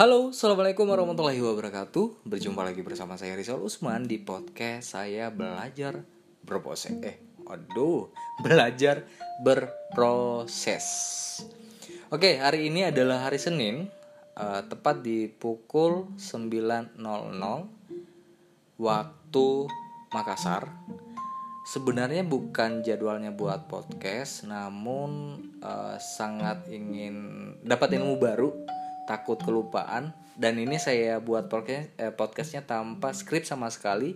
Halo, Assalamualaikum warahmatullahi wabarakatuh. Berjumpa lagi bersama saya Rizal Usman di podcast saya belajar berproses Eh, aduh, belajar berproses. Oke, hari ini adalah hari Senin uh, Tepat di pukul 9.00 Waktu Makassar. Sebenarnya bukan jadwalnya buat podcast Namun uh, sangat ingin dapat ilmu baru takut kelupaan. Dan ini saya buat eh, podcastnya tanpa skrip sama sekali.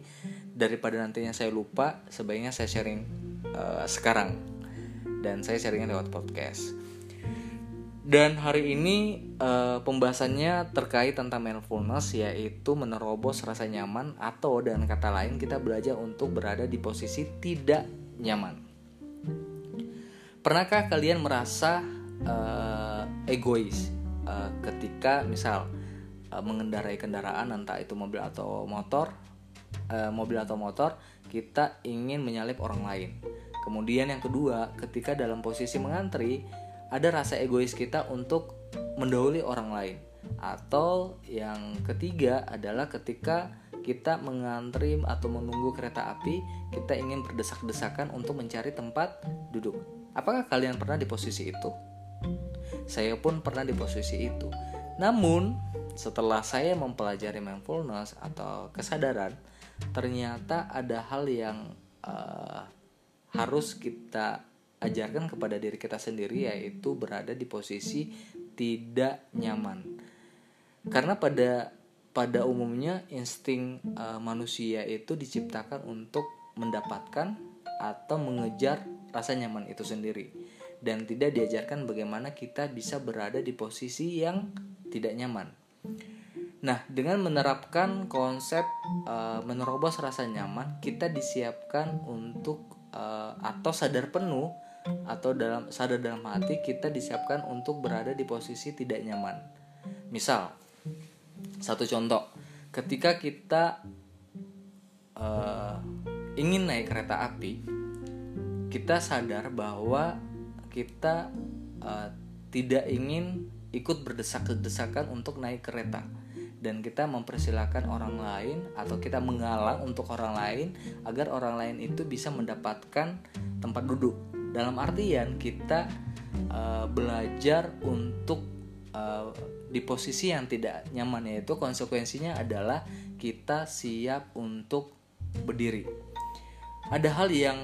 Daripada nantinya saya lupa sebaiknya saya sharing uh, sekarang. Dan saya sharingnya lewat podcast. Dan hari ini uh, pembahasannya terkait tentang mindfulness yaitu menerobos rasa nyaman atau dengan kata lain kita belajar untuk berada di posisi tidak nyaman. Pernahkah kalian merasa uh, egois uh, ketika misal uh, mengendarai kendaraan entah itu mobil atau motor uh, mobil atau motor kita ingin menyalip orang lain kemudian yang kedua ketika dalam posisi mengantri ada rasa egois kita untuk mendahului orang lain atau yang ketiga adalah ketika kita mengantri atau menunggu kereta api, kita ingin berdesak-desakan untuk mencari tempat duduk. Apakah kalian pernah di posisi itu? Saya pun pernah di posisi itu. Namun, setelah saya mempelajari mindfulness atau kesadaran, ternyata ada hal yang uh, harus kita ajarkan kepada diri kita sendiri yaitu berada di posisi tidak nyaman. Karena pada pada umumnya insting uh, manusia itu diciptakan untuk mendapatkan atau mengejar rasa nyaman itu sendiri dan tidak diajarkan bagaimana kita bisa berada di posisi yang tidak nyaman. Nah, dengan menerapkan konsep uh, menerobos rasa nyaman, kita disiapkan untuk uh, atau sadar penuh atau dalam sadar dalam hati kita disiapkan untuk berada di posisi tidak nyaman. Misal, satu contoh, ketika kita uh, ingin naik kereta api, kita sadar bahwa kita uh, tidak ingin ikut berdesak-desakan untuk naik kereta. Dan kita mempersilahkan orang lain atau kita mengalah untuk orang lain agar orang lain itu bisa mendapatkan tempat duduk. Dalam artian kita uh, belajar untuk uh, di posisi yang tidak nyaman yaitu konsekuensinya adalah kita siap untuk berdiri. Ada hal yang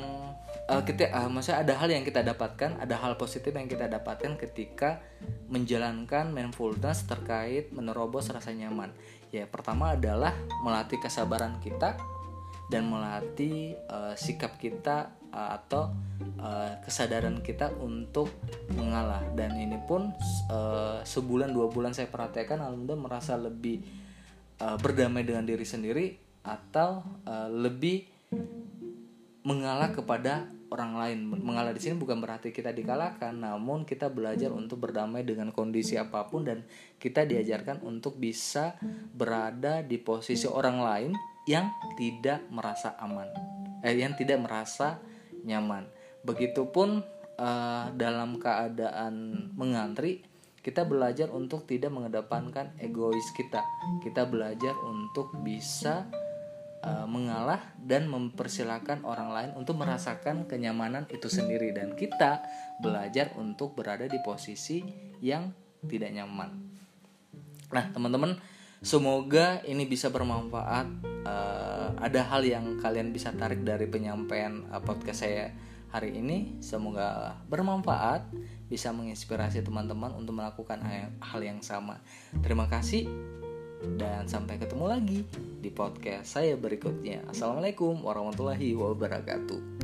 uh, kita uh, maksudnya ada hal yang kita dapatkan, ada hal positif yang kita dapatkan ketika menjalankan mindfulness terkait menerobos rasa nyaman. Ya, pertama adalah melatih kesabaran kita dan melatih uh, sikap kita uh, atau uh, kesadaran kita untuk mengalah dan ini pun uh, sebulan dua bulan saya perhatikan alhamdulillah merasa lebih uh, berdamai dengan diri sendiri atau uh, lebih mengalah kepada orang lain. Mengalah di sini bukan berarti kita dikalahkan, namun kita belajar untuk berdamai dengan kondisi apa pun dan kita diajarkan untuk bisa berada di posisi orang lain yang tidak merasa aman. Eh yang tidak merasa nyaman. Begitupun uh, dalam keadaan mengantri kita belajar untuk tidak mengedepankan egois kita. Kita belajar untuk bisa uh, mengalah dan mempersilahkan orang lain untuk merasakan kenyamanan itu sendiri dan kita belajar untuk berada di posisi yang tidak nyaman. Nah, teman-teman, semoga ini bisa bermanfaat. Uh, ada hal yang kalian bisa tarik dari penyampaian uh, podcast saya hari ini. Semoga bermanfaat, bisa menginspirasi teman-teman untuk melakukan hal yang sama. Terima kasih dan sampai ketemu lagi di podcast saya berikutnya. Assalamualaikum warahmatullahi wabarakatuh.